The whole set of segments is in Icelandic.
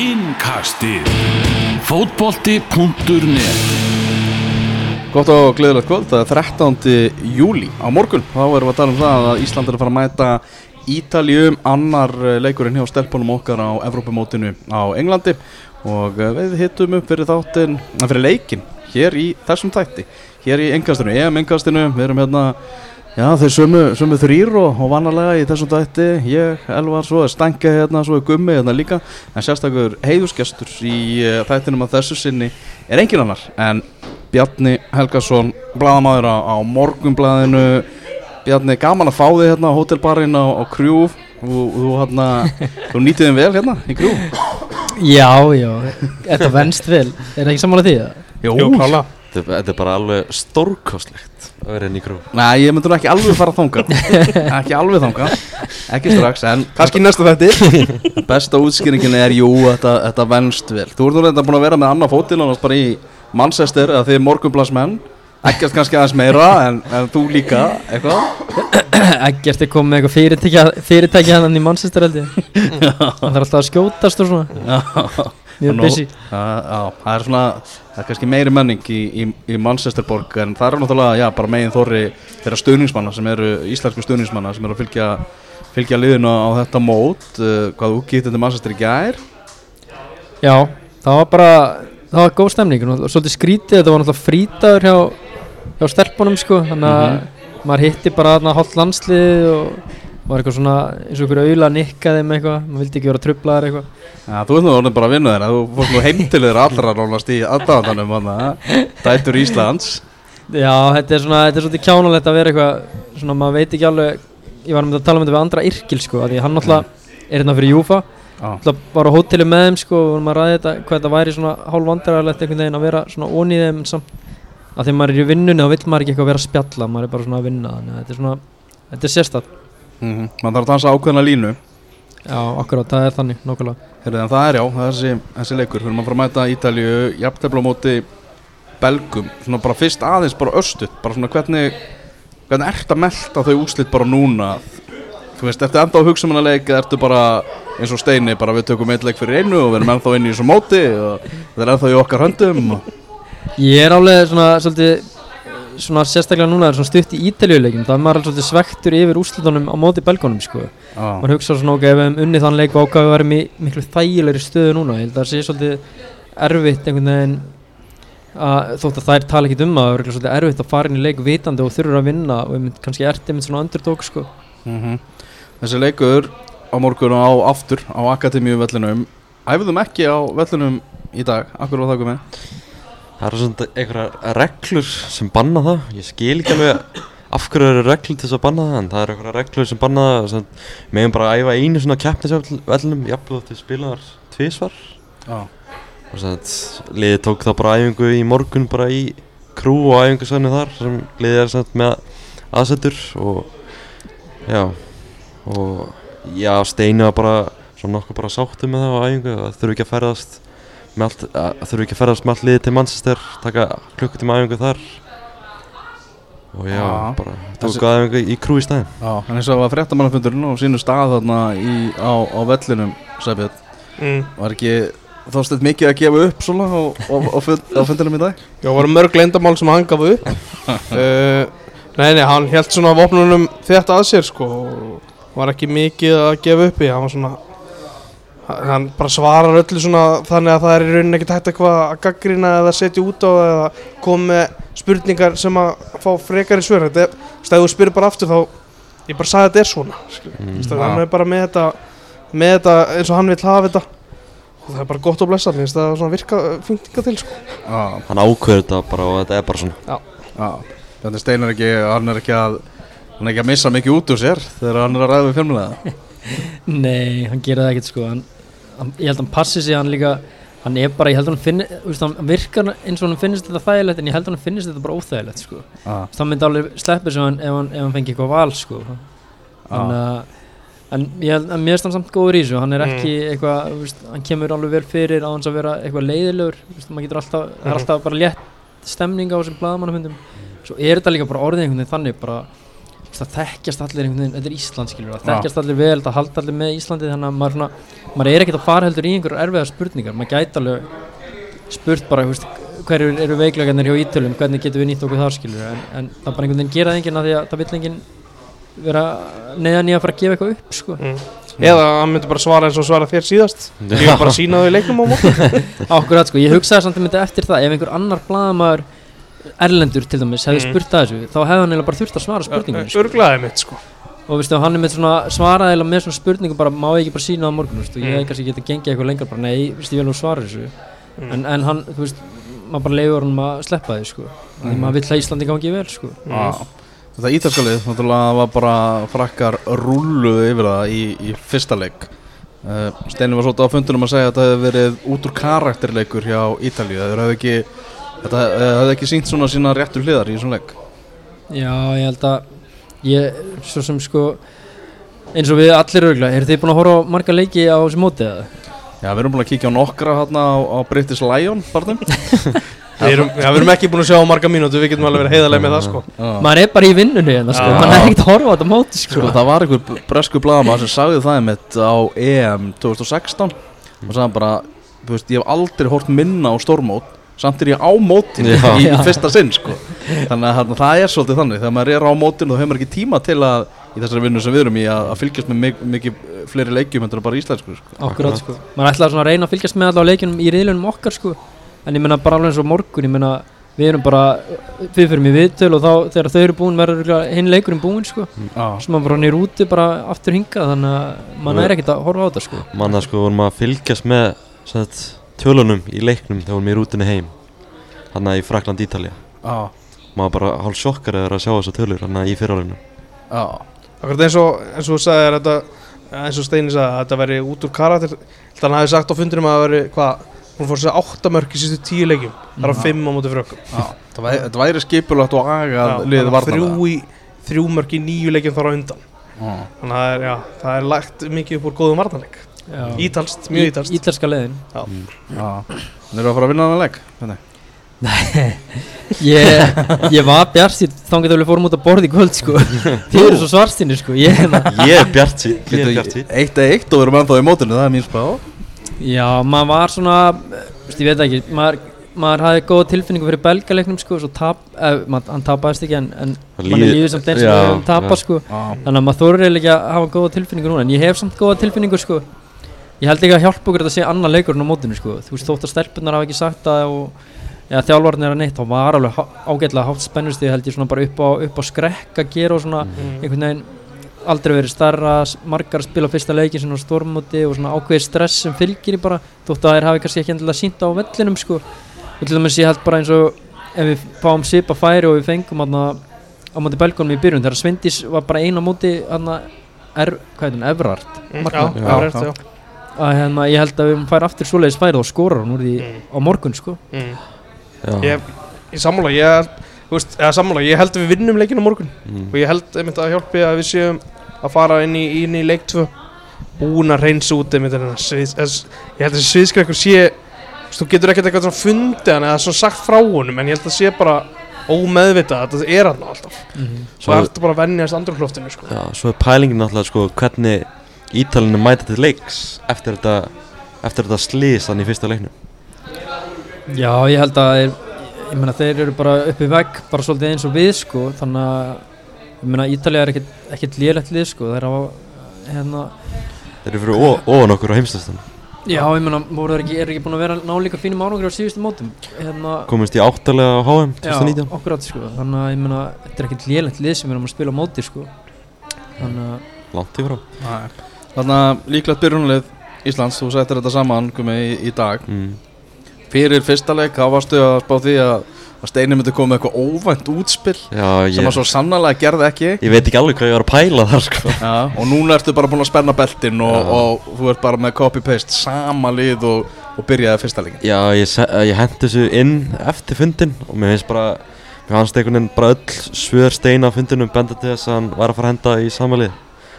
Innkastið. Fótbolti.net Gott og gleðilegt kvöld, það er 13. júli á morgun þá erum við að tala um það að Ísland er að fara að mæta Ítalíum, annar eh, leikurinn hjá stelpunum okkar á Evrópumótinu á Englandi. Og eh, við hittum upp fyrir þáttinn, eh, fyrir leikin hér í þessum þætti, hér í engastinu, EM-engastinu, við erum hérna Já, þeir sömu, sömu þrýr og, og vannarlega í þessum dætti, ég, Elvar, svo er Stanke hérna, svo er Gummi hérna líka. En sérstakur heiðusgestur í uh, þættinum að þessu sinni er engin annar en Bjarni Helgason, bladamæður á, á morgunbladinu Bjarni, gaman að fá þig hérna á hótelbarinn á, á Krjúf þú, þú, hérna, þú nýtið þið vel hérna í Krjúf Já, já, þetta venst vel. Er það ekki saman að því? Jó, Jú, klála Þetta, þetta er bara alveg stórkostlegt að vera inn í grú Nei, ég myndi nú ekki alveg fara að þanga Ekki alveg þanga Ekki strax, en Kanski næsta þetta Besta útskýringin er jú, þetta, þetta venst vel Þú ert nú reynda búin að vera með annað fótil Annars bara í Manchester Eða þið morgunblasmenn Ekkert kannski aðeins meira En, en þú líka, eitthvað Eggert er komið með eitthvað fyrirtækja, fyrirtækja hann í Manchester held ég Hann þarf alltaf að skjótast og svona Já Mjög busy. Það er svona Það er kannski meiri menning í, í, í Manchesterborg En það er náttúrulega, já, bara megin þorri Þeirra stuðningsmanna sem eru Íslensku stuðningsmanna Sem eru að fylgja, fylgja liðinu á þetta mót. Uh, Hvað getið til Manchester í gær? Já, það var bara Það var góð stemning svolítið skrítið Þetta var náttúrulega frítagur hjá, hjá stelpunum sko Þannig að maður hitti bara hálft landslið og var eitthvað svona eins og ykkur auðla nikkaði með eitthvað maður vildi ekki vera trublaðar eitthvað. Já, þú ert nú orðin bara að vinna þeirra Þú fórst nú heim til þeirra allra nánast í aðdáðanum Dætur Íslands. Já, þetta er svona, þetta er svolítið kjánalegt að vera eitthvað svona, maður veit ekki alveg ég var um þetta að tala um þetta við andra Yrkil sko, því hann náttúrulega er hérna fyrir Júfa. Náttúrulega var á hóteli með þeim sko, og að ræða þetta, hvað þetta væri svona hálf vandrarlegt einhvern veginn að vera svona í þeim samt, að maður er í vinnunni þá vill maður ekki eitthvað vera að spjalla, maður er bara svona að vinna þannig að þetta er svona, þetta er sérstætt mm Man þarf að dansa ákveðna línu. Já, akkurát, það er þannig, nokkulega Herrið, en það er já, þessi, þessi leikur. Fyrir maður að fara að mæta Ítalíu Jafntefla á móti Belgum. Svona bara fyrst aðeins bara östut Bara svona hvernig Hvernig ert að melta þau úslit bara núna? Þú veist, eftir enda á hugsumanaleik Ertu bara eins og steini Bara við tökum eitt leik fyrir einu Og við erum ennþá inn í þessu móti Og það er ennþá í okkar höndum og... Ég er alveg svona, svolítið svona sérstaklega núna er svona stutt í ítaljuleikin það er maður svolítið svektur yfir úrslitunum á móti belgónum sko. Já, maður hugsa svona ok, ef við hefum unnið þann leik og varum í miklu þægilegri stöðu núna. Ég held að það sé svolítið erfitt einhvern veginn að þótt að þær tala ekki um að það er örugglega svolítið erfitt að fara inn í leik vitandi og þurfur að vinna og einmitt, kannski ert einmitt svona underdog sko. Mm Þessi leikur á morgun og á aftur Á Akademíu vellinum Æfðum ekki á vellinum í dag. Akkur var það komið Það eru svona einhverjar reglur sem banna það. Ég skil ekki alveg af hverju eru reglur til þess að banna það En það eru einhverjar reglur sem banna það sem Meðum bara að æfa einu svona keppnisvellinum Jafnvel til spilaðar tvísvar Já. Og svona liðið tók þá bara æfingu í morgun Bara í krú og æfingasvæðinu þar Sem liðið er svona með aðsetur Og já Og já, Steini var bara Svona nokkuð bara sáttu með það á æfingu Það þurfi ekki að ferðast allt, að þurfi ekki að ferðast með allt liðið til Manchester taka klukkutíma æfingu þar og já, Já. bara Þessi- tók æfingu í krú í stæðin Já, en eins og það var fréttamannafundurinn og sínu stað þarna í, á, á vellinum, Sæbjörn, mm. var ekki þóstið mikið að gefa upp svona á, á, á, fund, á fundinum í dag? Já, voru mörg leyndamál sem hann gaf upp uh, Nei, nei, hann held svona vopnunum þetta að sér sko og var ekki mikið að gefa upp í hann var svona hann bara svarar öllu svona þannig að það er í rauninni ekkert hægt eitthvað að gaggrina eða setja út á eða koma með spurningar sem að fá frekari svör. Þetta er, stæðu og spyrir bara aftur þá ég bara sagði að þetta er svona mm. Já. hann er bara með þetta með þetta eins og hann vil hafa þetta. Og það er bara gott að blessa það er svona virka fynninga til sko. Já, hann ákveður þetta bara og þetta er bara svona. Já, þetta steinar ekki, hann er ekki að, hann er ekki að missa mikið út úr sér þegar hann er að ræða við fjölmulega. Nei, hann gerir það ekkert sko. Hann, Ég held að hann passi sig hann líka. Hann er bara, ég held að hann finni úst, Hann virkar eins og hann finnist þetta þægilegt En ég held að hann finnist þetta bara óþægilegt sko. Já, Það myndi alveg sleppið sem hann ef hann, ef hann fengi eitthvað val sko. En, uh, en ég held að mér finnst hann samt góður í þessu. Hann er ekki eitthvað, þú veist, hann kemur alveg vel fyrir Á hans að vera eitthvað leiðilegur. Veist, maður getur alltaf, Það er alltaf bara létt stemning á þessum blaðamannafundum. Svo er þetta líka bara orðið einhvern veginn þannig bara það þekkjast allir einhvern veginn, þetta er Ísland skilur það þekkjast allir vel, það halda allir með Íslandi þannig að maður, svona, maður er ekkert að fara heldur í einhverjar erfiðar spurningar, maður gæti alveg spurt bara, þú veist, hverju eru veiklegarnir hjá Ítölum, hvernig getum við nýtt okkur þar skilur en, en það bara einhvern veginn gera það enginn að því að það vill enginn vera neðan í að fara að gefa eitthvað upp sko. mm. Eða hann myndi bara svara eins og svara þér síðast Ég var bara að sína þau í leiknum á morgun Akkurat sko, ég hugsaði samt að myndi eftir það ef einhver annar blaðamaður erlendur til dæmis hefði Mm. spurt það þessu þá hefði hann eiginlega bara þurft að svara spurningunni sko. Örglaði mitt sko og veistu, hann er með svona svaraði eiginlega með svona spurningum bara má ég ekki bara sína það á morgun veistu, ég Mm. hefði kannski getið gengið eitthvað lengur bara nei, veistu, ég vil nú svara þessu Mm. en, en hann, þú veist, maður bara leiður hann að sleppa því sko, því Mhm. maður vill að Íslandi gangi vel sko Já. Þetta ítalska lið, náttúrulega var bara frakkar rulluðu yfir það í, í fyrsta leik uh, Steini var svolítið á fundunum að segja að þetta hefði verið út úr karakterleikur hjá Ítalíu Þeir hefði ekki, þetta eh, hefði ekki sínt svona sína réttu hliðar í þessum leik? Já, ég held að ég, svo sem sko eins og við allir örgulega, eru þið búin að horfa á marga leiki á þessu móti eða? Já, við erum búin að kíkja á nokkra hérna á, á British Lion barnum. Við erum, já, við erum ekki búin að sjá á marga mínútu Við getum alveg verið heiðarlega með það sko. Maður er bara í vinnunni hérna sko, maður er ekkert að horfa á þetta móti sko, Sko, það var einhver bresku blaðama sem sagði það einmitt á EM 2016 og sagði bara, þú veist, ég hef aldrei hort minna á stórmót samt er ég á mótin Já. í, í Já. fyrsta sinn sko. þannig að það er svolítið þannig þegar maður er á mótin og hefur ekki tíma til að í þessari vinnu sem við erum í að, að fylgjast með mik mikið fleiri leikjum en bara íslensku sko. akkurat sko maður ætlaði svona að reyna að fylgjast með allavega leikjunum í riðlunum okkar sko en ég menna bara alveg eins og morgun ég menna við erum bara við fyrir í viðtöl og þá þegar þau eru búin verður hinn leikurinn búin sko Já. sem maður bara nýr úti bara aftur hingað þannig að maður er ekkert að horfa á þetta sko Manna sko vorum að fylgjast með sagt, tölunum í leiknum þegar vorum í rútunni heim Hanna í Frakland, Ítalja Já. Maður bara hálf sjokkar eða að sjá þessa tölur Hanna í fyrirálinu Já. Akkurat eins og, eins og þú sagðir þetta eins og Steini sagði að þetta væri út úr karakter Þannig að hann hafi sagt á fundinum að það væri hvað hún fór að segja áttamörk í sístu tíu leikjum það er á Já. fimm á móti frökkum Já. Það væri, þetta væri skipulagt og agað liðið í, þrjú mörk í nýju leikjum þar á undan Já. þannig að það er, já, það er lagt mikið upp úr góðum varnarleik Já. Ítalst, mjög ítalst Ítalska leiðin. Já. Þeir eru að fara að vinna þannig leik? Hvernig? ég, ég var bjartið þá getur við fórum út að borða í kvöld sko. Þið eru svo svarstinni sko. Ég, Ég er bjart sín Ég er Bíddu, bjart sín Eitt eða eitt og við erum ennþá í mótinu, það er mín spá. Já, maður var svona ég veit ekki, maður, maður hafði góða tilfinningu fyrir belgaleiknum sko svo tap, eh, maður, hann tapaðist ekki en, en mann er lífið samt eins og tapað já. sko. Þannig að maður þorir eiginlega ekki að hafa góða tilfinningu núna en ég hef samt góða tilfinningu sko ég held ekki að hjálpa okkur að sé annar leikurinn á mótinu sko. Þú veist þótt að stelpunar hafa ekki sagt það og eða þjálfarnir er að neitt þá var alveg ágætlega hátt spennustíð held ég svona bara upp á, upp á skrekk að gera og svona Mm. einhvern veginn aldrei verið starra, margar að spila fyrsta leikin svona á stormóti og svona ákveðið stress sem fylgir í bara, þótt að þeir hafi kannski ekki endilega sínt á vellinum sko. Og til dæmis ég held bara eins og ef við fáum sipa færi og við fengum aðna á móti belgunum í byrjun þegar Svendís var bara ein á móti aðna er, hvað heitir hún, Það að hérna, ég held að við færum aftur svoleiðis færi og skorar hún úr því Mm. á morgun sko Mm. Já. ég, ég sammála ég, veist, eða sammála, ég held að við vinnum leikinu á morgun Mm. og ég held einmitt að hjálpi að við séum að fara inn í, inn í leik 2 búin að reynsa út einmitt þennan svið, ég held að þessi sviðskrekkur sé þú getur ekkert eitthvað svona fundið hann eða svona sagt frá honum en ég held að sé bara ómeðvitað að þetta er hann alltaf svo Svo- ertu bara að venjast andrukloftinu sko. Já, svo er pælingin náttúrulega sko hvernig Ítalinu mæta til leiks eftir þetta eftir þetta slís þannig í fyrsta leiknum. Já, ég held að þeir, ég meina þeir eru bara uppi vegg bara svolítið eins og við sko. Þannig að ég meina Ítalija er ekkert, ekkert lélegt lið sko. Þeir hafa hérna Þeir eru fyrir ofan okkur á heimstastan Já, ég meina, voru þeir ekki, er ekki búin að vera ná líka fínum árangur á síðustu mótum? Hérna, komist í áttalega á HM Já, 2019 akkurat sko. Þannig að ég meina, þetta er ekkert lélegt lið sem við erum að spila á móti sko. Þannig að, í frá Þannig að líklegt byrjunlið Íslands, þú settir þetta saman gumi, í, í dag. Mm. Fyrir fyrsta leik, þá varstu að spá því að, að Steini myndi koma með eitthvað óvænt útspill Já, sem ég, að svo sannlega gerði ekki? Ég veit ekki alveg hvað ég var að pæla þar sko. Já, og núna ertu bara búin að spenna beltin og, Já. og þú ert bara með copy-paste sama lið og, og byrjaði fyrsta leikin Já, ég, ég hendi þessu inn eftir fundin og mér finnst bara mér fannst einhvern veginn bara öll svör steina á fundinum benda til þess að hann var að fara að henda í samalið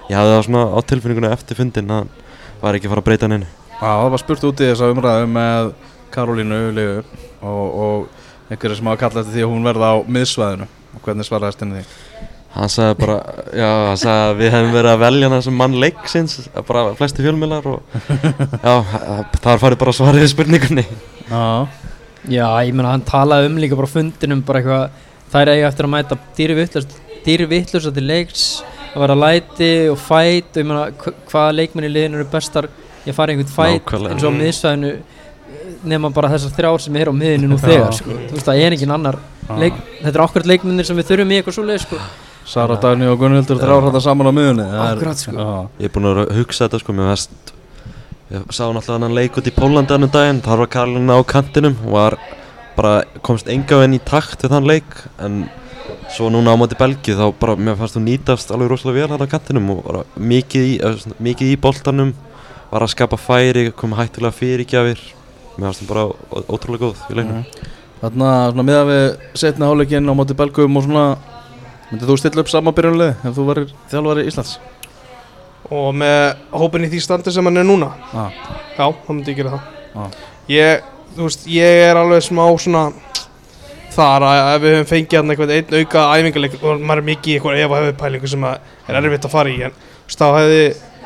Ég hafði það svona á tilfinningunni eftir fundin að var ekki að fara að breyta hann inn Já, það var spurt út í þessa umræðu með Karolínu Liu og, og einhverju sem hafa kallað eftir því að hún verða á miðsvæðinu og hvernig svaraðist henni því? Hann sagði bara, já, hann sagði að við hefum verið að velja hann sem mann leiksins, bara flesti fjölmiðlar og já, það farið bara svarið við spurningunni. Já, Já, ég meina hann talaði um líka bara fundinum bara eitthvað, það er eiga eftir að mæta dýri vittlust til leiks að vera læti og fæt og ég meina hva- hvaða leikmenn í liðinu eru bestar ég fari einhvern fæt Nákvæmlega. eins og á miðsvæðinu nema bara þessar þrjár sem er á miðinu nú þegar sko. þú veist það er engin annar leik, þetta er okkur leikmennir sem við þurfum í eitthvað svo leið sko. Sara Dagni og Gunnhildur þrjár þetta saman á er- Akkurat, sko. Ég er búinn að hugsa þetta sko, mér veist, ég sá náttúrulega hann leik út í Pólandi annum daginn, þar var Karlin á kantinum var bara, komst enga veginn í takt við þann leik, en svo núna á móti Belgíu þá bara, mér fannst hún nýtast alveg rosalega vel hann á kantinum og bara mikið í, eða svona, mikið í boltanum, var að skapa færi, koma hættulega fyrirgjafir, mér fannst hún bara ótrúlega góð í leiknum. Þarna, svona miðað við setna hálfleikinn á móti Belgum og svona Myndið þú stilla upp sama byrjunlið ef þú varir þjálfari Íslands? Og með hópin í því standi sem hann er núna? Já, Já, þá myndi ég gera það. Já, Ég, þú veist, ég er alveg smá svona þar að ef við höfum fengið hann eitthvað einn auka æfingarleik og maður er mikið í eitthvað ef að hefur pælingu sem að er erfitt að fara í en þá hefði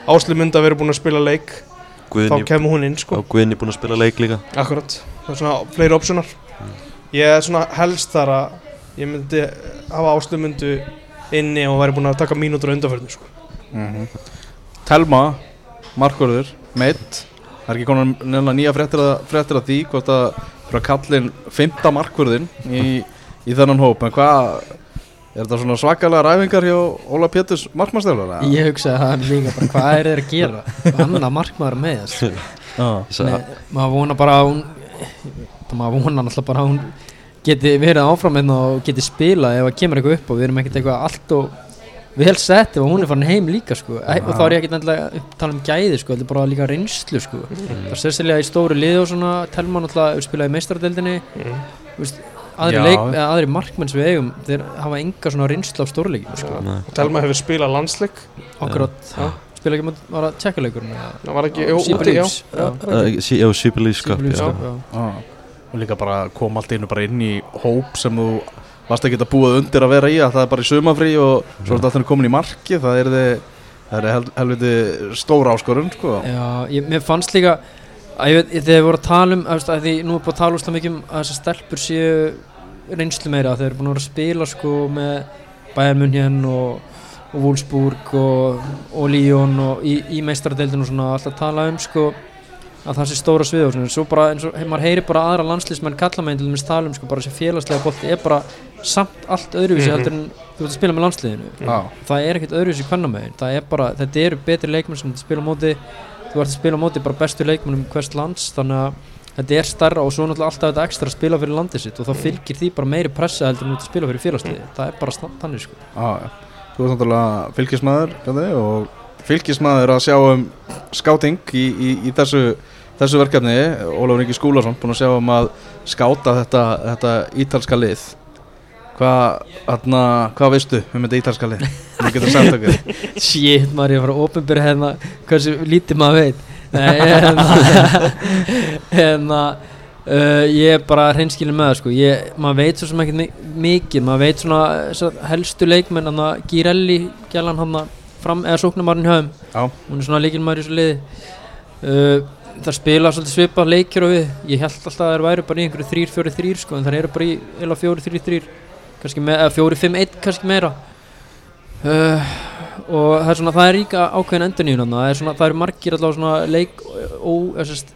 Ásli Munda verið búin að spila leik þá Guðni, kemur hún inn sko og Guðni búinn að spila leik líka. Akkurat, það er svona fleiri opsunar Ég er svona helst þar að ég myndi hafa Ásli Mundu inni og væri búin að taka mínútur á undanförðinu sko. Mhm. Telma, Markurður, meitt Það er ekki konar nefnilega nýja fréttir að, fréttir að því hvort að að kallin fymta markvörðin í, í þennan hóp. En hvað er þetta svona svakalega ræfingar hjá Óla Péturs markmannstjálfara? ég hugsaði það líka bara hvað er þeir að gera? Annað markmaður með þess Já, Ég sagði, Nei, maður vona bara að hún það maður vona náttúrulega bara að hún geti verið áfram hérna og geti spilað ef að kemur eitthvað upp og við erum ekkert eitthvað allt og vel sett ef að hún er farin heim líka sko. Æ, og þá er ég ekkert endilega að tala um gæði sko. þetta er bara líka reynslu sko. það er sérstaklega í stóru liði og svona telma náttúrulega spilaði í meistaradeildinni Vist, aðri, leik, eða aðri markmenn sem við eigum þeir hafa enga svona reynslu af stórleikum sko. nei. Telma hefur spilað landsleik akkurat, Já. spila ekki mútið var að tjekka leikurinn Það var ekki, Super Cup, já. Já. og líka bara kom allt einu bara inn í hóp sem þú varst ekki að búa undir að vera í að það er bara í sumafrí og svo er þetta alltaf komin í marki það er þið það er hel, helviti stóra áskorun sko. Já, ég, mér fannst líka að ég þegar við vorum að tala um að, því nú er búin að tala úrslega mikið um að þessar stelpur séu reynslu meira þeir eru búin að vera að spila sko með München og, og Wolfsburg og, og Lyon og í, í meistaradeildinu og svona alltaf tala um sko að það sé stóra svið og svona, svo bara eins og maður heyri bara aðra landslýsmenn kalla með til dæmis tala um sko bara þessi félagslega bolti er bara samt allt öðruvísi Mhm. heldur en þú ert að spila með landsliðinu. Já. það er ekkert öðruvísi kvennamegin. Það er bara, þetta eru betri leikmenn sem þetta spila á móti. Þú ert að spila á móti bara bestu leikmennum hvers lands þannig að þetta er starra og svo náttúrulega alltaf þetta ekstra að spila fyrir landið sitt og þá fylgir því bara meiri pressa heldur en út að spila fyrir félagsliði það er bara sta- þannig sko. Þú ert fylgismæður að sjá um skáting í, í, í þessu, þessu verkefni Ólafur Ingi Skúlason búin að sjá um að skáta þetta, þetta ítalska lið. Hvað, þarna, hvað veistu um þetta ítalska lið? Shit maður ég að fara að opinbyrja hérna hversu lítið maður veit. Nei, hérna hérna uh, ég er bara hreinskilin með það sko. Ég, maður veit svo sem ekkert mi- mikið. Maður veit svona þessar helstu leikmenn hann að Girelli gælan hann fram eða sóknumarinn höfum Já, hún er svona líkilmaður í þessu liði. Uh, það spila svolítið svipað leikir og við. Ég held alltaf að það væri bara í einhverju 3-4-3 sko en það eru bara í eða 4-3-3 kannski með, eða 4-5-1 kannski meira. Uh, og það er svona það er líka ákveðin endurníun það er svona það eru margir allavega svona leik og þessast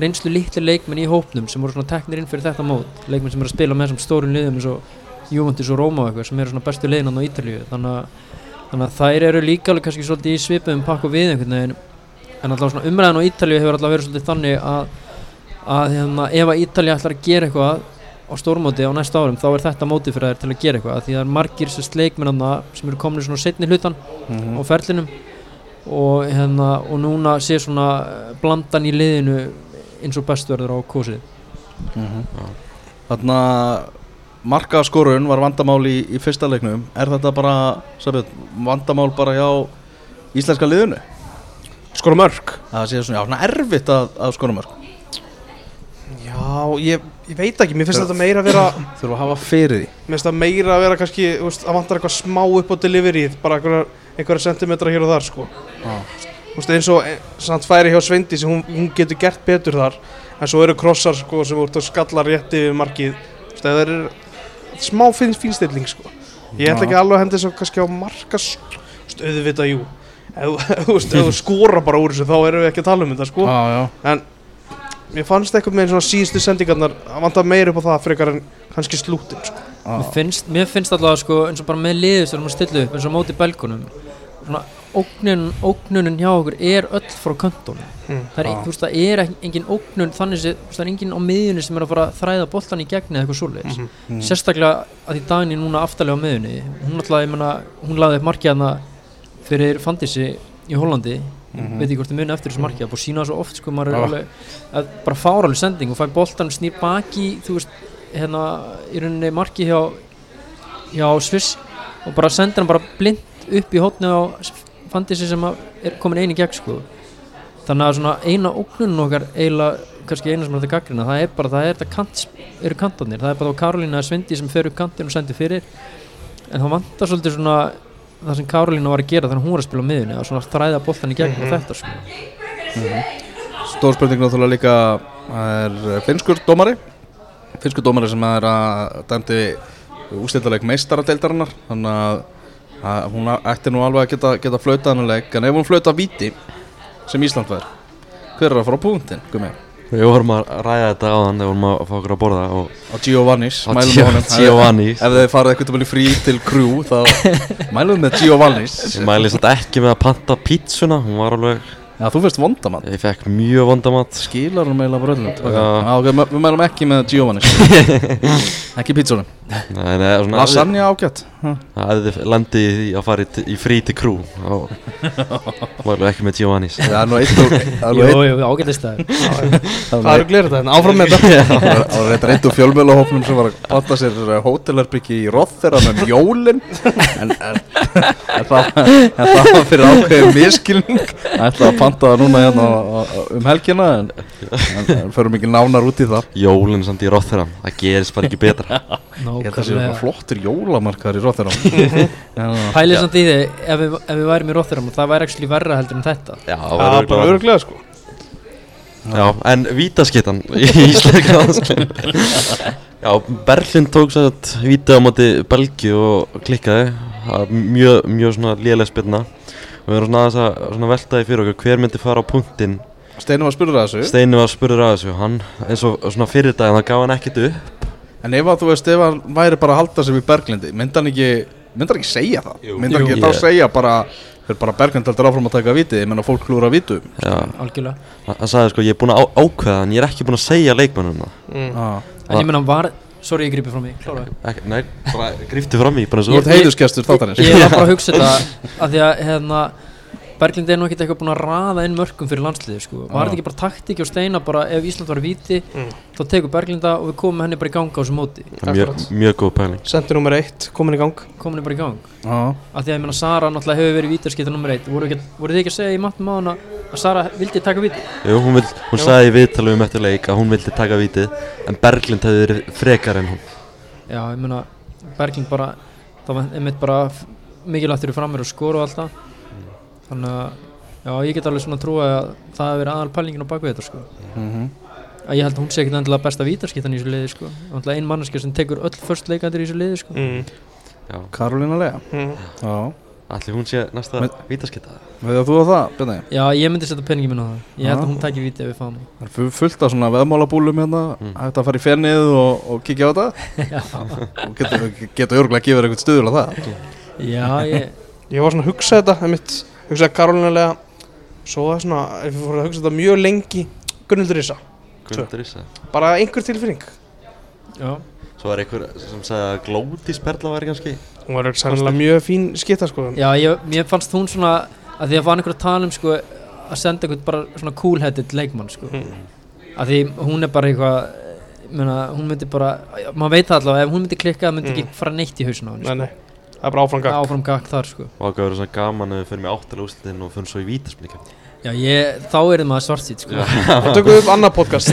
reynslu litli leikmenn í hópnum sem voru svona teknir inn fyrir þetta mót. Leikmenn sem eru að spila með þessum stórun liðum eins og Juventus og Roma og eitthvað sem eru svona bestu liðin á Ítalíu. Þannig þannig að þær eru líka alveg kannski svolítið í svipuðum pakku við einhvern veginn en svona umræðan á Ítalíu hefur allavega verið svolítið þannig að, að hérna, ef að Ítalíu ætlar að gera eitthvað á stórmóti á næsta árum þá er þetta mótið fyrir þær til að gera eitthvað því það er margir sleikmennanna sem eru komin svona setni hlutan mm á ferlinum og, hérna, og núna sé svona blandan í liðinu eins og best verður á kosið Mhm. Þarna markaskorun var vandamál í, í fyrsta leiknum Er þetta bara, Sabjörn, vandamál bara hjá íslenska liðinu? Skora mörg Það sé svona, já, svona erfitt að, að skora mörg Já, ég, ég veit ekki, mér finnst þetta meira að vera Þurfa að hafa fyrir því Mér finnst það meira að vera kannski, þú veist, það vantar eitthvað smá upp á deliveryð, bara einhverja, einhverja sentimetra hér og þar, sko. Já. Þú veist, eins og, eh, samt færi hjá Sveindi sem hún, hún getur gert betur þar, en svo eru krossar, sko, sem voru að skalla rétt yfir markið, þú veist, það er smá fín, fínstilling, sko. Ég ætla ekki alveg að henda þessu kannski á marka, þú veist, auðvitað, jú. Ef þú- skora bara úr þessu, þá erum við ekki að tala um þetta, sko. Já, já En mér fannst eitthvað með svona síðustu sendingarnar að vanta meira upp á það frekar en kannski slútin, sko. Mér finnst, mér finnst alltaf sko, eins og bara með við erum að stilla upp eins og móti belgunum svona ógnun, ógnunin hjá okkur er öll frá köntunum Mm. það er, það er engin ógnun þannig sem það er engin á miðjunni sem er að fara að þræða boltan í gegni eða eitthvað svoleiðis Mhm. Mm. sérstaklega að því daginn núna aftalega á miðjunni hún alltaf, ég menna, hún laði upp markið hana fyrir Fandisi í Hollandi Mhm. veit ekki hvort þið muni eftir þessu búið að sína það svo oft sko, maður er Já. alveg að bara fáraleg sending og fær boltan snýr baki þú veist, hérna í rauninni markið hjá hjá Sviss og bara sendir hann bara blind upp í hotni á Fandisi sem er komin eini gegn sko þannig að svona eina ógnunum okkar eiginlega kannski eina sem er þetta gaggrina það er bara, það er þetta kant, eru kantarnir það er bara þá Karolína eða Svindi sem fer upp kantin og sendir fyrir en það vantar svolítið svona það sem Karolína var að gera þannig að hún var að spila á miðunni að svona þræða boltan í gegn Mhm. og þetta sko Stór spurning náttúrulega líka er finskur dómari Finskur dómari sem er að dæmdi ústildaleg meistaradeildarinnar þannig að, að hún ætti nú alveg að geta, geta flautað hann leik en ef hún flauta víti sem Ísland verð hver er að fara á punktin, gummi? Við vorum að ræða þetta á þann þegar við vorum að fá okkur að borða og á Giovannis, mælum með honum. Giovanni ef, þið farið eitthvað frí til crew þá mælum með Giovannis. Ég mæli satt ekki með að panta pítsuna, hún var alveg, Já, þú fyrst vondamann ég fekk mjög vondamat. Skilar hún meila öllum okay. Já. Já, ok, við mælum ekki með Giovannis Ekki pítsunum Nei, nei, svona Lasagna ágætt. Ha. Það hefði landið í að fara í, í frí til krú alveg ekki með Giovannis. Það er nú eitt og Það er það Það eru glerið þetta, en áfram með þetta. Það var- það eitt úr fjölmjölahópnum sem var að panta sér uh, hótelherbyggi í Rothera með jólin en, en, en, það, en það var fyrir ákveðin miskilning Það ætla að panta það núna hérna um helgina en, en, en förum ekki nánar út í það. Jólinn samt í Rotterdam, það gerist bara ekki betra. Ég held að það eitthvað flottir jólamarkaðar í Rothera Pælið samt í þig, ef við, ef við værim í Rotterdam og það væri ekki verra heldur en þetta. Já, Það er bara öruglega, sko. Já, en vítaskittan í landsliðinu. Já, Berlin tók sér að víta á móti Belgíu og klikkaði. Mjög, mjög svona lélega spilna og við erum svona aðeins að svona veltaði fyrir okkur hver myndi fara á punktinn Steinum var spurður að þessu Steini var spurður að þessu, hann eins og svona fyrir daginn, það gaf hann ekkert upp En ef að þú veist, ef hann væri bara að halda sig við Berglindi myndi hann ekki, myndi hann ekki segja það Jú. myndi hann Jú. ekki þá Ég- segja bara fyrir bara Berglind heldur áfram að taka viti ég menna fólk klúra vitum Já, Algjörlega hann hann sagði sko, ég er búin að á- ákveða en ég er ekki búin að segja leikmannum það Mm. ah. En ég meina var, sorry ég grípi frá mig, klára Ekki, Nei, bara fram í, bara Þú ert heiðusgestur þáttanins Ég var bara að hugsa þetta að því að hérna Berglind er nú ekkert eitthvað búin að raða inn mörgum fyrir landsliði sko. Var þetta ekki bara taktík og steina bara ef Ísland var í víti Mm. þá tekur Berglinda og við komum henni bara í gang á þessu móti. Mjög, mjög góð pæling. Sendi nummer eitt, komin í gang. henni bara í gang. Að því að ég meina Sara náttúrulega hefur verið vítarskipta nummer eitt. Voru, þið ekki að segja í mattum á hana að Sara vildi taka víti? Jú, hún, vill, hún sagði í viðtalum um eftir leik að hún vildi taka vítið en Berglind hefði verið frekar en hún. Já ég meina Berglind bara það var einmitt bara mikilvægt fyrir framir og skora og allt það þannig að já ég get alveg svona trúa að það hefur verið aðal pælingin á bakvið þetta sko. Mm að ég held að hún sé ekkert endilega besta vítarskiptan í þessu liði sko. Ein manneska sem tekur öll först leikandir í þessu liði sko. Mm. Karolina Lea. Mm. Já, allir hún sé næsta vítaskita veið þú á það, Bjarni? já ég myndi setja peningi minn á það. Ég held að hún tæki víti ef við fáum Það er fu- fullt af svona veðmálabúlum hérna. Mm. Hægt að fara í fennið og, og kíkja á þetta. Og getur, getur örgulega að gefa þér eitthvað stuður á það. Já ég Ég var svona að hugsa þetta, einmitt, hugsaði Karolinlega, svo það er svona, ef við fórum að hugsa þetta mjög lengi, Gunnildur Issa, Gunndur Issa bara einhver tilfinning. já Svo er einhver sem sagði að Glódís Perla væri kannski Hún var sannlega mjög fín skitta, sko. Já, ég, mér fannst hún svona að því að fann einhver að tala um sko að senda einhvern bara svona cool-headed leikmann sko Mm. að því hún er bara eitthvað meina, hún myndi bara, maður veit það allavega ef hún myndi klikka það myndi Mm. ekki fara neitt í hausinn á henni Nei, sko. nei, það er bara áfram Það gakk. áfram gakk þar sko og ákveður svona gaman að við fyrir með áttalega úslitin og fyrir svo í vítaspilíkja Já, ég, þá er maður svartsýtt sko. Það tökum við upp annað podcast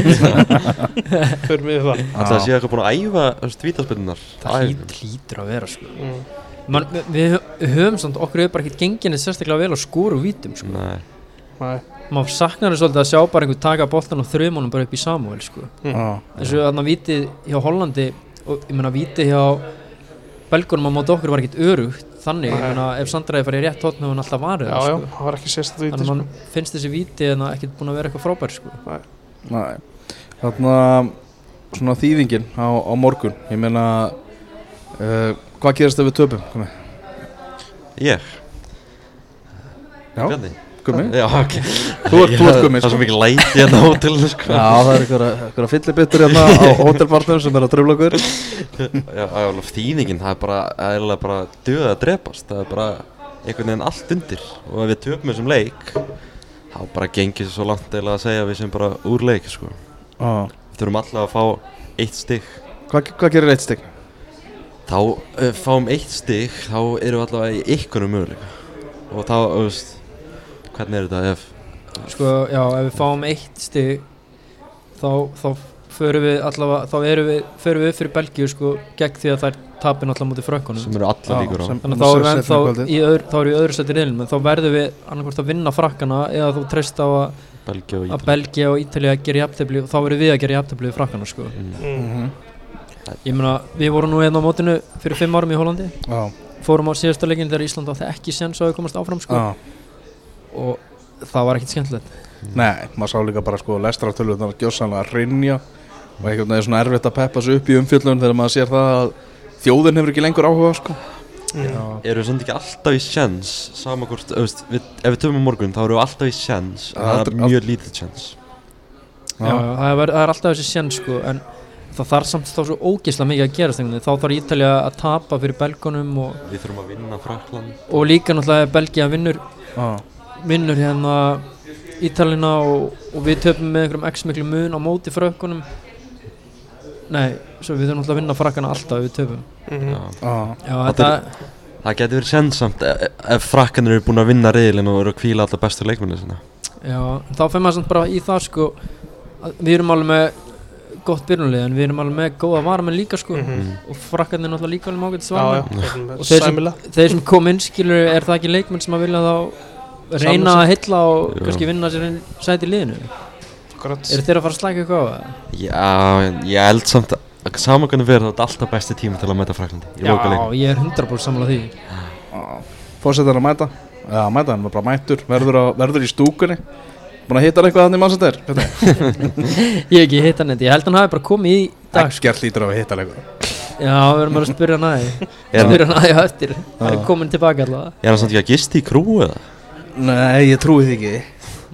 Fyrir mig það Alltaf að sé eitthvað búin að æfa vítaspinnar Það hlýt, hlýtur að vera sko. mm. Man, við, við höfum samt okkur hefur bara ekkert genginni sérstaklega vel á skóru og vítum sko. Nei, Nei. maður saknar þess svolítið að sjá bara einhver taka boltan og þrjumunum bara upp í Samuel sko. Já, eins og þarna vítið hjá Hollandi og ég meina vítið hjá belgunum á móti okkur var ekkert örugt þannig, ég Nei. meina ef Sandræði farið rétt hótt hefur hann alltaf það, já, sko. það þannig að sko. mann finnst þessi vítið en ekkert búin að vera eitthvað frábær sko. Nei, þarna svona þýðingin á, á morgun ég meina uh, hvað gerist ef við töpum? Ég Já, Bjarni Gumi? Já, ok Þú ert- þú ert Gummi, Það er sko. svo mikið læti hérna á hótelinu sko Já, það er einhverja fyllibittur hérna á hótelpartnum sem er að tröfla okkur Já, alveg þýðingin, það er bara, það er eiginlega bara döða að drepast, það er bara einhvern veginn allt undir og ef við töpum þessum leik þá bara gengir svo langt eiginlega að segja við sem bara úr leik sko. Já. Við þurfum alltaf að fá eitt stig Hvað, hvað gerir eitt stygg? þá uh, fáum eitt stig þá erum við allavega í ykkurum möguleika og þá, þú veist hvernig er þetta ef sko, já, ef við fáum eitt stig þá, þá förum við allavega, þá erum við förum við upp fyrir Belgíu sko, gegn því að þær tapir náttúrulega mútið frökkunum sem eru allar líkur á sem- þannig að þá erum við ennþá kvöldið. í öðru, þá erum við í öðru sæti reilin en þá verðum við annarkvort að vinna frakkana eða þú treyst á að, Belgia og að Ítalía Belgia og Ítalía gerir jafntefli og þá verðum við að gera jafntefli við frakkana sko. mm. mm. ég meina, við vorum nú hérna á mótinu fyrir fimm árum í Hollandi Já, fórum á síðasta leikin þegar Ísland átti ekki séns að við komast áfram sko. já og það var ekkert skemmtilegt. Nei, maður sá líka bara sko lestrartöluðnar gjósanlega að rinja og einhvern veginn er svona erfitt að peppa sig upp í umfjöllun þegar maður sér það að þjóðin hefur ekki lengur áhuga sko. Já, Erum við samt ekki alltaf í sjens sama hvort, við, ef við töfum á morgun þá erum við alltaf í sjens en það er mjög lítið sjens já, já, það, er, það er alltaf þessi séns sko, en það þarf samt þá svo ógeðslega mikið að gerast einhvern veginn. þá þarf Ítalía að tapa fyrir Belgunum og, Við þurfum að vinna Frakland og líka náttúrulega Belgia vinnur Já, vinnur hérna Ítalina og, og við töpum með einhverjum x miklu mun á móti frökkunum nei, svo við þurfum náttúrulega að vinna frakkana alltaf við töpum Mm. Já. já, já, Þetta þetta, Það getur verið sjensamt ef, ef frakkanir eru búin að vinna reyðilinn og eru að kvíla alltaf bestu leikmenni sinna. já, þá fyrir maður samt bara í það sko að við erum alveg með gott byrjunlið en við erum alveg með góða varamenn líka sko Mhm. og frakkarnir náttúrulega líka alveg erum með Og þeir sem- þeir sem kom inn skilur er það ekki leikmenn sem að vilja þá reyna að hylla og kannski vinna sér inn sæti í liðinu? Akkurat. eru þeir að fara að slæka eitthvað á það? Já, ég held samt að saman hvernig verður þetta alltaf besti tími til að mæta Fraklandi. Já, ég er 100% sammála því. Fórsetar að mæta. Já, mæta, hann var bara mættur, verður, á, verður í stúkunni. Búin að hitta hann eitthvað hann í mannsættir Ég hef ekki hitt hann ég held hann hafi bara komið í dag sko. Ekkert lítur á að hitta hann eitthvað. Já, við erum bara að spyrja hann aðeins Er hann, Spyrja hann aðeins eftir. Það er komin tilbaka allavega. Er hann samt ekki að gisti í krú eða? Nei, ég trúi því ekki.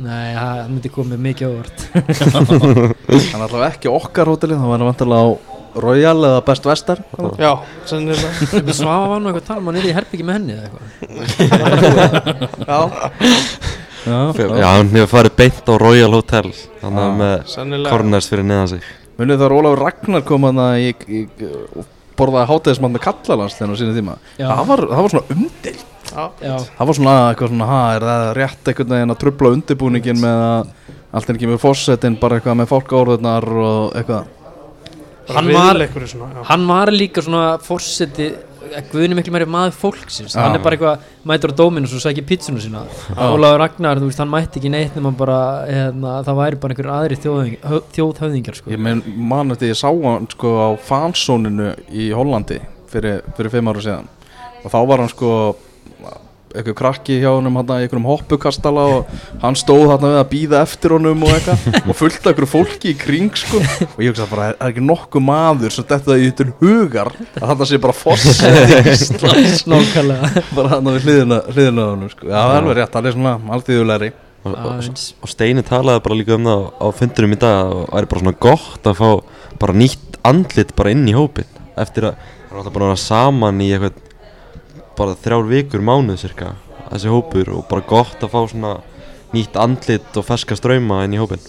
Nei, það myndi komið mikið óvart. Hann er allavega ekki okkar hóteli Það var vantilega á Royal eða Best Western. Já, sennilega. svafa var nú eitthvað að tala um hann er í herbyggi með henni eða eitthvað. Já, Já, Já, hann hefur farið beint á Royal Hotel Þannig að með sennilega. Corners fyrir neðan sig. Munið það Ólafur Ragnar kom hann að ég, og borðaði hátegismann með kallalans þegar á sínu tíma. Það var, það var svona Já, það var svona eitthvað svona, ha, er það rétt einhvern veginn að trubla undirbúningin með að allt er ekki með fórsetin, bara eitthvað með fólkaórðunar og eitthvað? Hann var- svona hann var líka svona fórseti Guðni miklu meiri maður fólksins. Hann er bara eitthvað mætur á Dominus og sækir pizzuna sína. Ólaður Ragnar, þú veist, hann mætti ekki neitt nema bara, hérna, það væri bara einhver aðri þjóðhöfðingjar sko. ég mein, man eftir ég sá hann sko á fansóninu í Hollandi fyrir, fyrir fimm ára síðan. Og þá var hann sko eitthvað krakki hjá honum hann í einhverjum hoppukastala og hann stóð hann við að býða eftir honum og eitthvað og fullt af einhverju fólki í kring sko. Og ég hugsa bara, er ekki nokkuð maður sem þetta í til hugar að þetta sé bara fórseti Íslands? Nákvæmlega. Bara hann við hliðina, hliðina á honum sko. Já, það er alveg rétt, hann er svona alþýðulegri. Og, og, og Steini talaði bara líka um það á, fundunum í dag og það er bara svona gott að fá bara nýtt andlit bara inn í hópin eftir að það er alltaf að vera saman í eitthvað bara þrjár vikur mánuð cirka þessi hópur og bara gott að fá svona nýtt andlit og ferska ströyma inn í hópin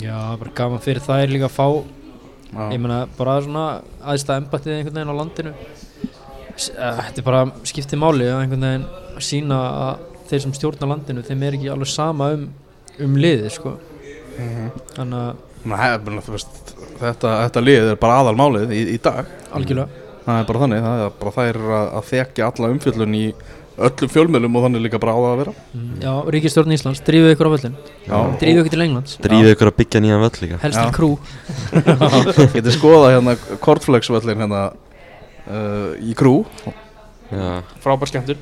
Já, bara gaman fyrir það er líka að fá Já. Ég meina, bara svona aðstæða embattið einhvern veginn á landinu. Eh, Þetta er bara skiptið máli að einhvern veginn að sína að þeir sem stjórna landinu þeim er ekki alveg sama um um liðið sko. Mhm. þannig að veist, þetta, þetta lið er bara aðalmálið í, í dag. Algjörlega það er bara þannig, það er bara þær að, að þekja alla umfjöllun í öllum fjölmjölum og þannig líka bara á það að vera. Já, Ríkistjórn Íslands, drífið ykkur á völlin Já. drífið ykkur til Englands. Drífið ykkur að byggja nýjan völl líka. Helst Já. til krú. Getið skoða hérna kortflöksvöllin hérna uh, í krú. Já, Frábær skemmtur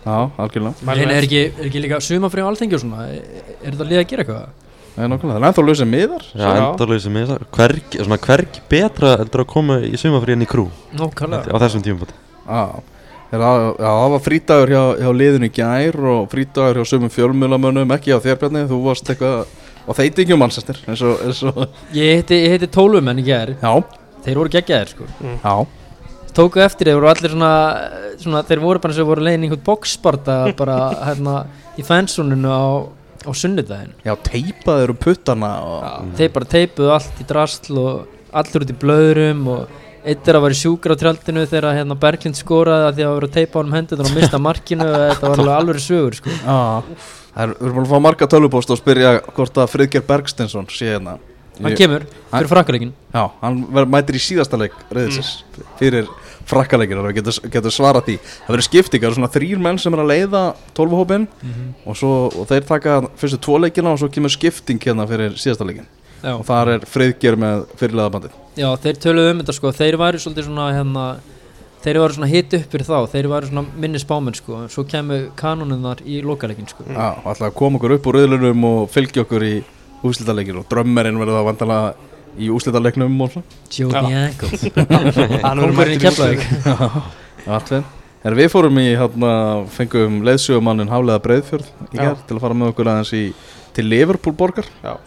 já, algjörlega. En er ekki, er ekki líka sumafri á alþengi og svona? Er, er þetta lið að gera eitthvað? Það er nokkulega, það er ennþá lausið miðar. Já endalösi með það hvergi, svona hvergi betra heldur að koma í sumafrí en í krú Nákvæmlega. Á þessum tímum er að, já, það var frítagur hjá, hjá liðinu gær og frítagur hjá sömum fjölmjölamönnum, ekki á þér Bjarni, þú varst eitthvað á eins og, Ég heiti, ég heiti Tólfumenn í gær. Já, Þeir voru geggjaðir sko. Já, Tóku eftir þeir voru allir svona, svona Þeir voru bara eins og voru leiðin í einhvern boxsparta bara hérna í fansuninu á, á sunnudaginn. Já, teipaður um puttana og, Þeir bara teipuðu allt í drasl og allir út í blöðurum og Eitt er að vera sjúkur á trjaldinu þegar hérna Berglind skoraði að því að vera að teipa honum hendur og mista markinu og þetta var alveg alveg sögur sko. já, það er, við erum búin að fá marga tölvupóst og spyrja hvort að Friðger Bergstensson sé hérna. Hann kemur fyrir frakkaleikin Já, hann mætir í síðasta leik reyðisins fyrir frakkaleikir og getur, getur svarað því. Það verður skiptingar, svona þrýr menn sem er að leiða tólfuhópin og, svo, og þeir taka fyrstu tvo leikina og svo kemur skipting hérna fyrir síðasta leikin Já. og þar er friðger með fyrirlega bandið Já, þeir töluðu um þetta sko, þeir væri svolítið svona hérna, þeir væri svona hit upp fyrir þá, þeir væri svona minni spámenn sko, svo kemur kanónunar í lokaleikin sko. Já, að koma okkur upp úr reyðlunum og fylgja okkur í úslitaleikin og drömmerinn verður það vantalega í svona. Joe. Bianco Kongurinn Allt við fórum í, hérna, fengum leiðsögumannin Hálega Breiðfjörð í gerð til að fara með okkur aðeins í til Liverpool borgar. Já.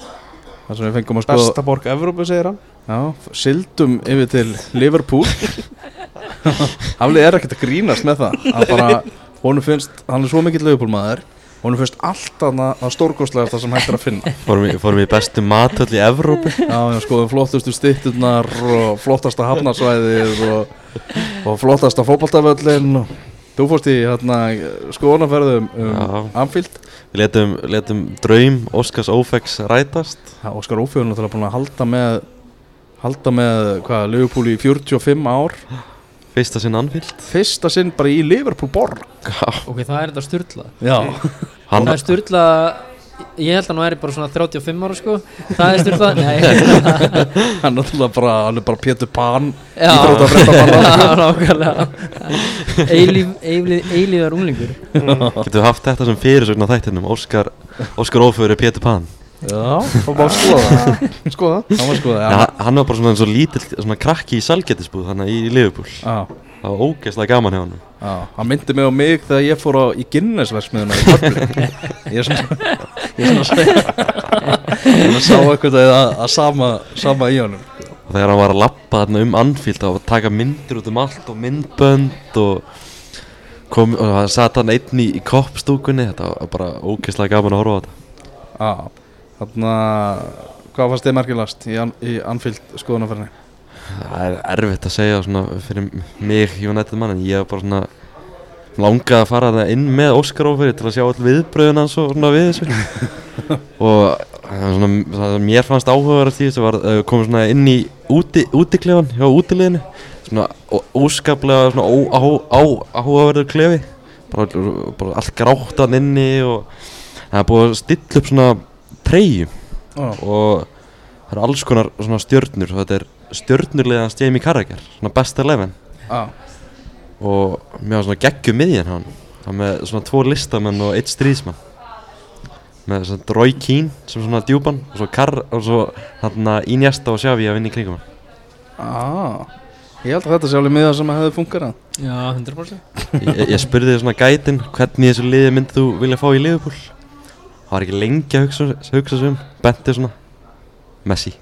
þar sem við fengum að skoða Besta borg Evrópu segir hann. Já, sildum yfir til Liverpool. Haflið er ekkert að grínast með það. Hann bara, honum finnst, hann er svo mikill Liverpool maður honum finnst allt annað að stórkostlega það sem hægt er að finna. Fórum í, fórum í bestu matöll í Evrópu. Já, já, skoðum flottustu stitturnar og flottasta hafnarsvæðið og, og flottasta fótboltavöllin og þú fórst í hérna, skoðanaferðum um. Anfield. Við letum, letum draum Óskars Ófex rætast. Já, Óskar Ófjörn er búin að halda með halda með, hvað, Liverpool í 45 ár Fyrsta sinn Anfield. Fyrsta sinn bara í Liverpool borg. Ok, það er þetta styrla Já, Hann, Það er styrla Ég held að hann væri bara svona 35 ára sko. Það er styrla Nei. Hann er náttúrulega bara, hann er bara Pétur Pan Já. nákvæmlega. Eilífar unglingur. Getum við haft þetta sem fyrirsögn á þættinum? Óskar, Óskar Ófegur er Pétur Pan Já, þá má skoða Skoða, það. Má skoða. Já, Hann var bara svona eins og lítill svona krakki í salgetisbúð Þannig í Liverpool. Já, Það var ógeðslega gaman hjá hann já, hann myndi mig á mig þegar ég fór á, í Guinness-versmiðuna í Dublin. Ég er svona Ég er svona að segja. Ég sá eitthvað að, að sama, sama í honum. Og þegar hann var að lappa þarna um Anfield og taka myndir út um allt og myndbönd og kom og það satt hann einn í, í koppstúkunni. Þetta var bara ógeðslega gaman að horfa á þetta. Já, þarna Hvað fannst þið merkilast í, An- í Anfield skoðunarferðinni? Það er erfitt að segja svona fyrir mig United mann en ég hef bara svona langað að fara það inn með Óskar Óferi til að sjá all viðbröðun hans og svona við þessu. Og svona, það mér fannst áhugaverðast í þessu var að við komum svona inn í úti, útiklefan hjá útiliðinu. Svona óskaplega svona á, á, áhugaverður klefi. Bara, bara allt gráttan inni og það er búið að stilla upp svona treyjum Já, og það eru alls konar svona stjörnur og þetta er stjörnurlega Jamie Carragher, svona best 11 já, og mér var svona geggjum miðjan hann hann með svona tvo listamenn og eitt stríðsmann. Með svona Roy Keane sem svona djúpan og svo, Carr, og svo hann Iniesta og Xavi að vinna í kringum hann. Já. Ég held að þetta sé alveg miða sem hefði funkarað. Já, 100% ég, ég- spurði svona gætin hvernig þessu liði myndið þú vilja fá í Liverpool það var ekki lengi að hugsa, hugsa sig um. Benti svona. Messi.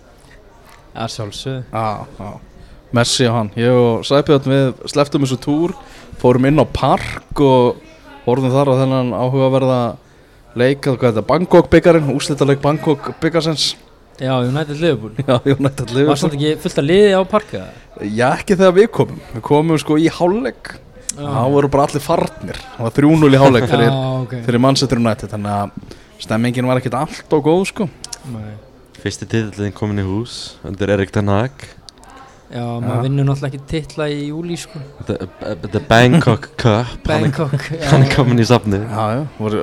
Já, sjálfsögðu. Já, já. Messi og hann. Ég og Sæbjörn við sleftum þessu túr Fórum inn á park og Horfum þar á þennan áhugaverða Leik, hvað er þetta, Bangkok byggarinn Úslitaleik Bangkok byggarsins Já, United Liverpool. Já, United Var Liverpool samt ekki fullt að liði á parka? Já, ekki þegar við komum. Við komum sko í hálfleik. Já. Það voru bara allir farnir. Það var 3-0 í hálfleik fyrir, Já, ok. fyrir Manchester United Þannig að stemmingin var ekkert allt og góð sko. Nei. Fyrsti titillin komin í hús undir Erik Ten Hag. Já, maður vinnur náttúrulega ekki titla í júli sko. The, the Bangkok Cup. Hann Bangkok Hann er komin í safnið. Já, já, voru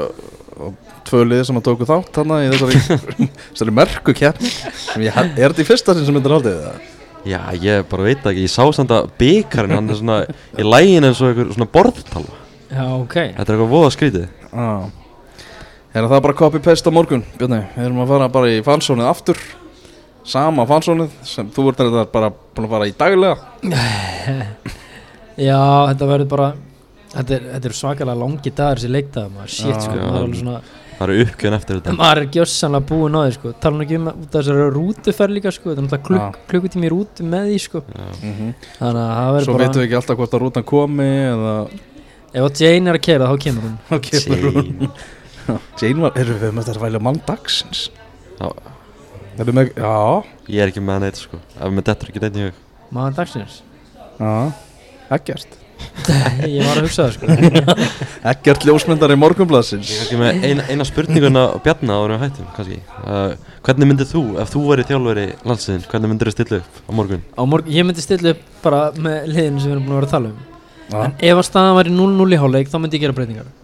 tvö liðir sem að tóku þátt þarna í þessari, þessari mörku keppni. Sem ég Er þetta í fyrsta sinn sem myndir haldið það? Já, ég bara veit ekki, ég sá samt að byggarinn hann er svona í lægin eins og einhver svona borðtala. Já, ok. Þetta er eitthvað voða skrítið. Já Er það bara copy-paste á morgun, Björni? Við erum að fara bara í fansónið aftur. Sama fansónið sem þú ert þetta bara búin að fara í daglega. Já, þetta verður bara Þetta er, þetta er svakalega langi dagur þessi leikdagur maður, shit sko, maður er alveg svona Það eru uppgjöðan eftir þetta. Maður er gjössanlega búinn á því sko. Tala nú ekki um út af þessari rútuferð líka sko. Þetta er náttúrulega klukk, klukkutími í rútu með því sko. Já. mm þannig að það verður Svo bara veitum við ekki alltaf hvort að rútan komi eða ef að Jane er að kera þá kemur hún. Þá kemur hún. Jane. Jane var, erum við með þetta að væla mann dagsins? Já. Erum við, já, Ég er ekki með neitt sko. Ef með dettur ekki neitt í hug. Maður dagsins? Já, ekkert. Ég var að hugsa það sko. Ekkert ljósmyndar í morgunbladsins Ég er ekki með eina, eina spurninguna á Bjarna en við hættum kannski. Uh, Hvernig myndið þú, ef þú væri þjálfari landsliðin Hvernig myndir þú stilla upp á morgun? á morgun, ég myndi stilla upp bara með liðinu sem við erum búin að vera að tala um. Já, en ef að staðan væri 0-0 í hálfleik þá myndi ég gera breytingar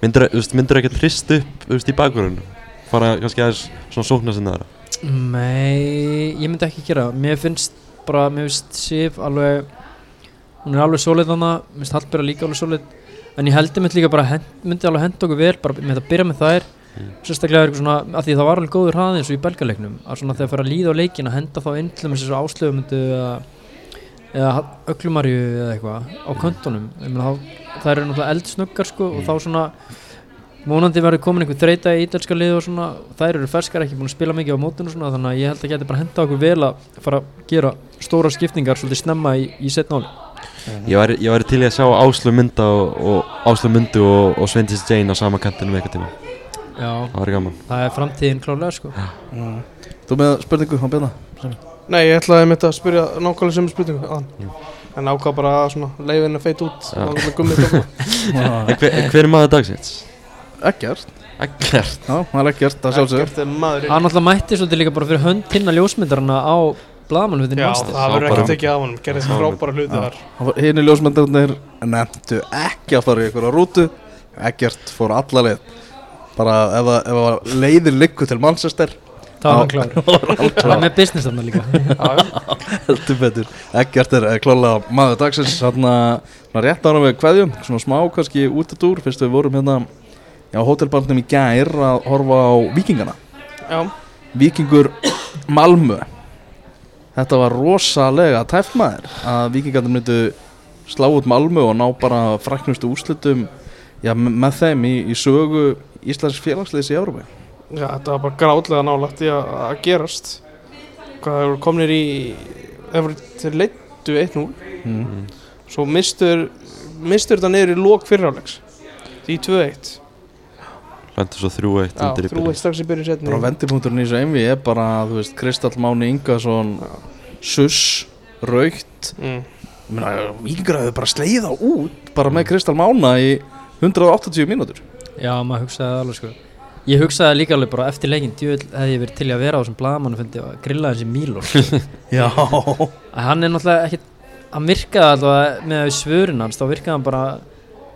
Myndir þú ekkert hrist upp veist, í bakgrunn? Fara kannski aðeins svona sókna sinna þar Nei, ég myndi ekki gera það. Mér finnst bara, mér finnst Sif alveg hún er alveg svolít þannig, mér finnst Hallbjörn líka alveg svolít en ég heldur myndi líka bara hend, myndi alveg henda okkur vel, bara með að byrja með þær. Mm. sérstaklega er eitthvað svona, að því það var alveg góður hraði eins og í belgaleiknum, að svona þegar fyrir að líða á leikin að henda þá inn til þess að áslöfumyndu eða, eða öglumarju eða eitthvað á köntunum ég meina þá, það eru náttúrulega eldsnöggar sko og þá svona Mónandi verður komin einhver þreita í ítalska lið og svona. Þær eru ferskar ekki búin að spila mikið á mótun og svona þannig að ég held að geti bara henda okkur vel að fara að gera stóra skiptingar svolítið snemma í, í setnáli Ég væri, ég væri til í að sjá Áslu mynda og, og Áslu myndu og, og Svendis Jane á sama kantinu með eitthvað tíma. Já, Það væri gaman. Það er framtíðin klálega sko. Mm. Þú með spurningu á Björna? Nei, ég ætlaði mitt að spyrja nákvæmlega sem spurningu aðan. Jú. En ákvað bara að leiðin að feit út. Nákvæmlega gummið En hver, hver er maður dagsins? Ekkert Ekkert Já, það er ekkert, það sjálfsögur Ekkert er maður Hann alltaf mætti svolítið líka bara fyrir hönd hinna ljósmyndarana á blaðmannhundin Já, Master það verður ekki tekið af honum. Gerði bara- frábæra hluti þar. Hinn í ljósmyndarnir nefndu ekki að fara í ykkur á rútu. Ekkert fór alla leið. Bara ef það- ef það leiðir liggur til Manchester Það var hann klár Það var með business þarna líka. Heldur betur. Ekkert er eh, klálega maður dagsins. Þannig að rétt ára við kveðjum Svona smá kannski út að dúr. Fyrst við vorum hérna á hótelbarnum í gær að horfa á vikingana Já, Víkingur Malmö. Þetta var rosalega tæft maður að vikingarnir myndu slá út Malmö og ná bara fræknustu úrslitum já, me- með þeim í, í sögu Íslands félagsliðs í Európa já þetta var bara gráðlega nálagt í að, að gerast. Hvað það voru komnir í Það voru þeir leittu 1-0 mm. Svo mistur Mistur þetta niður í lók fyrrhálegs Því 2-1 Lendur svo 3-1 Já, undir í 3-1 byrjun strax í byrjun setni bara vendipunkturinn í þessu einvi er bara þú veist, Kristall Máni Ingason Suss, Raukt. Mm. ég meina, vikingar hefur bara sleið á út bara með Kristall Mána í 180 mínútur. Já, maður hugsaði það alveg sko Ég hugsaði líka alveg bara eftir leikin Djöðl hefði ég verið til að vera á þessum blaðamannu fundi og grilla þessi Mílo sko. já, að hann er náttúrulega ekkit hann virkaði allavega með svörin hans þá virkaði hann bara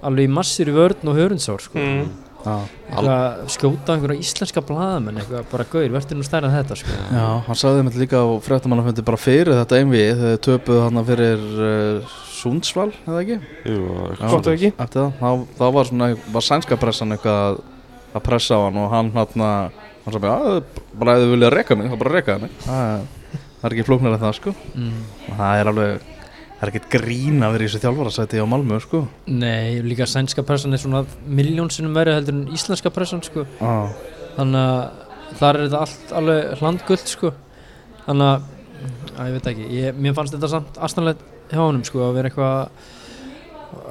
alveg í massir í vörn og hörundsár sko. Mm. já, eitthvað skjóta einhverja íslenska blaðamenn eitthvað bara gauður, verður nú stærra en þetta sko. já hann sagði mér líka á fréttamannafundi bara fyrir þetta einvi þegar þau töpuðu hann fyrir uh, Sundsvall, eða ekki? Jú, þá, þá var svona var sænska pressan eitthvað að, pressa á hann og hann hann hann sagði bara ef þið vilja reka mig, þá bara reka mig það, það er ekki flóknar en það sko mm. það er alveg það er ekkert grín að vera í þessu þjálfarasæti á Malmö sko Nei, líka sænska pressan er svona miljónsinnum verið heldur en íslenska pressan sko. ah. þannig að þar er þetta allt alveg hlandguld sko. þannig að, að ég veit ekki ég, mér fannst þetta samt aðstæðanlega hjá honum sko, að vera eitthvað að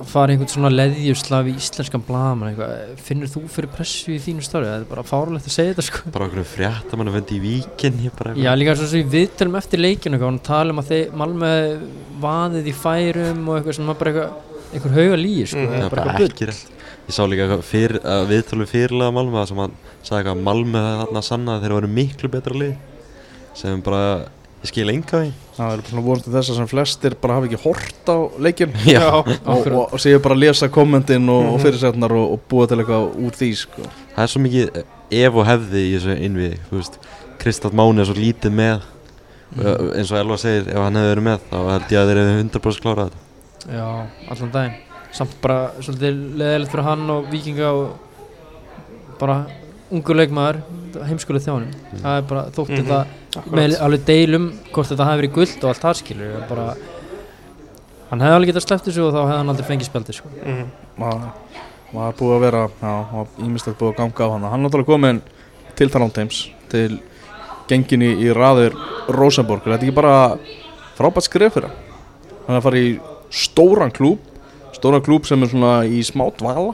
fara einhvern svona leðjuslaf í íslenskan eitthvað, finnur þú fyrir pressu í þínu starfi, það er bara fárlegt að segja þetta sko. bara okkur frétta mann að vendi í víkin Já, líka svo sem við viðtölum eftir leikinu eitthvað, hann tala um að þeir Malmö vaðið í færum og eitthvað sem bara eitthvað einhver hauga líi, sko, er bara bara ekki rétt. Ég sá líka eitthvað fyrir, uh, viðtölu fyrirlega Malmö þar sem hann sagði að Malmö það þarna sanna að þeir eru miklu betra lið. Sem bara, ég skil enga við Það er svona voruð þess að sem flestir bara hafa ekki hort á leikinn. Já. og, og, og séu bara að lesa kommentin og, og fyrirsætnar og, og búa til eitthvað úr því sko. það er svo mikið ef og hefði í þessu veist, Kristall Máni er svo lítið með. Mm. eins og Elva segir ef hann hefði verið með þá held ég að þeir hefði 100% klárað þetta. Já, allan daginn. Samt bara svolítið leðilegt fyrir hann og vikinga og bara ungur leikmaður heimskuleg þjánum. Það er bara þótt Mhm, þetta með alveg deilum hvort þetta hafi verið gullt og allt það skilur bara hann hefði alveg getað sleppt þessu og þá hefði hann aldrei fengið spjaldið sko. Mhm. maður var búið að vera ímestlega búið að ganga á hann hann er náttúrulega komin til Talantheims til gengin í, raður Rosenborg, er þetta ekki bara frábært skref fyrir hann? Hann er að fara í stóran klúb stóran klúb sem er svona í smá dvala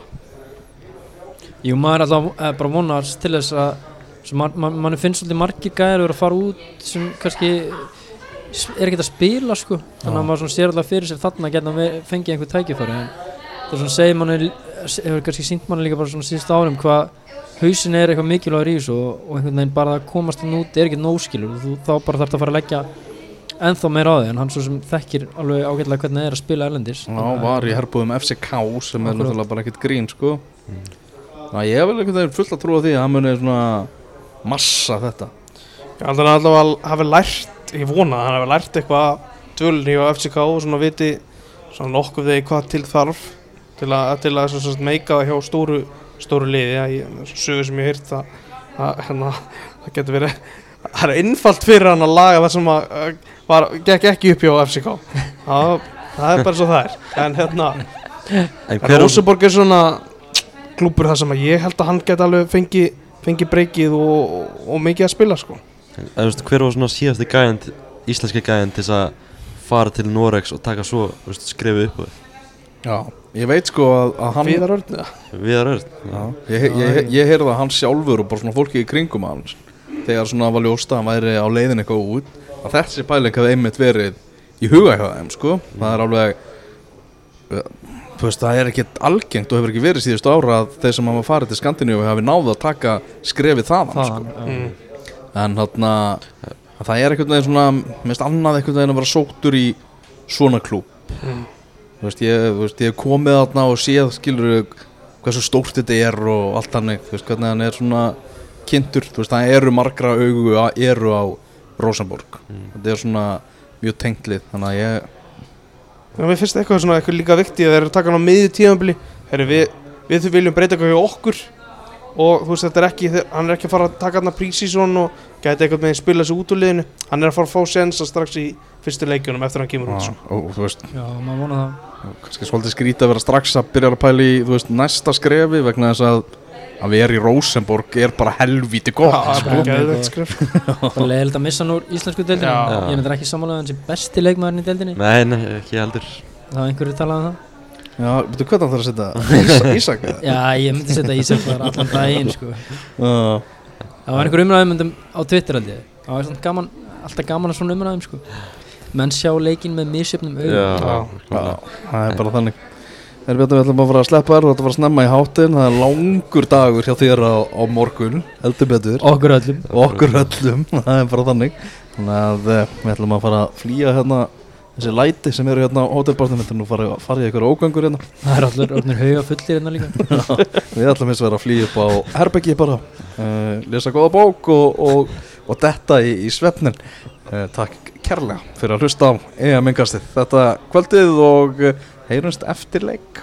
Jú, maður er alltaf eh, bara vonast til þess að man, man, mann finnst svolítið margir gæðir að vera að fara út sem kannski er ekkert að spila sko. Þannig að maður sér alltaf fyrir sér þarna geta fengið einhver tækifæri en það er svona segir manni hefur kannski sínt manni líka bara svona síðust árum hvað hausin er eitthvað mikilvægur í þessu og, og einhvern veginn bara að komast hann út er ekkert nóskilur og þú þá bara þarf að fara að leggja ennþá meira á því en hann svo sem þekkir alveg ágætlega hvernig það er að spila erlendis. Já, var í herbúðum FCK sem er náttúrulega bara ekkert grín sko Ná, ég hef vel einhvern veginn fullt að trúa því að hann muni svona massa þetta. Held að hann allavega hafi lært, ég vona að hann hafi lært eitthvað dvölni á FCK og svona viti svona nokkuð þegar hvað til þarf til að, til að svo, svo, meika það hjá stóru, stóru liði. Að ég, sögur sem ég hýrt að, að hérna, það getur verið það er einfalt fyrir hann að laga það sem að að var, gekk ekki upp hjá FCK það, það er bara svo það er. En hérna, Róseborg er svona klúpur þar sem að ég held að hann geti alveg fengi, fengi breykið og, og, og mikið að spila sko En, þú veist, hver var svona síðasti gæðan, íslenski gæðan til þess að fara til Noregs og taka svo skrifið upp á þið? Já, ég veit sko að, að hann Viðar Örn eða? Viðar Örn? Já, ég, ég, ég heyrði að hann sjálfur og bara svona fólki í kringum hans þegar svona var ljóst að hann væri á leiðin eitthvað út að þessi pæling hefði einmitt verið í huga hjá þeim sko það er alveg veist það er ekkert algengt og hefur ekki verið síðustu ára að þeir sem hafa farið til Skandinavíu hafi náð að taka skrefið þaðan þaðan, sko. Mm. en þarna að það er einhvern veginn svona mest annað einhvern veginn að vera sóttur í svona klúb Mm. þú veist, ég, þú veist, ég hef komið þarna og séð skilur hversu stórt þetta er og allt hannig þú veist, hvernig hann er svona kynntur, þú veist, það eru margra augu að eru á Rosenborg þetta er svona mjög tengtlið þannig að ég, mér finnst eitthvað svona eitthvað líka vikti að þeir eru hann á miðju tíðanbili við, við þau viljum breyta eitthvað hjá okkur. Og þú veist þetta er ekki hann er ekki að fara að taka hann að prísísson og gæti eitthvað með að spila sig út úr liðinu. Hann er að fara að fá sensa strax í fyrstu leikjunum eftir að hann kemur út og, sko. og, þú veist já, maður vona það. kannski svolítið skrítið að vera strax að byrja að pæla í þú veist, næsta skrefi vegna þess að að erum í Rosenborg er bara helvíti gott sko. Það er leiðilegt að missa hann úr íslensku deildinu Já. Ég myndir ekki samanlega hann sem besti leikmaðurinn í deildinni Nei, nei, ekki heldur Það var einhverju talað um það Já, betur hvað það þarf að setja Ísa- Ísak? Já, ég myndi setja Ísak bara allan daginn sko. Já. Það var einhver umræðum um, á Twitter ég Það var samt gaman, alltaf gaman að svona umræðum sko. Menn sjá leikinn með Já, Já, það er bara þannig Erum við ætlum bara að fara að sleppa þér Þú ætlum að fara að snemma í hátinn. Það er langur dagur hjá þér á, á morgun Heldur betur. Okkur öllum. Okkur öllum Það er bara þannig. Þannig að eh, við ætlum að fara að flýja hérna Þessi læti sem eru hérna á hótelbarnum Við ætlum að fara, fara í eitthvað ógangur hérna. Það er allir orðnir hauga fullir hérna líka. Við ætlum eins og vera að flýja upp á herbeggi bara uh, Lesa góða bók og, og, og detta í, í svefnin uh, Takk kærlega fyrir að hlusta á EM-ingastið Þetta kvöldið og heyrumst eftir leik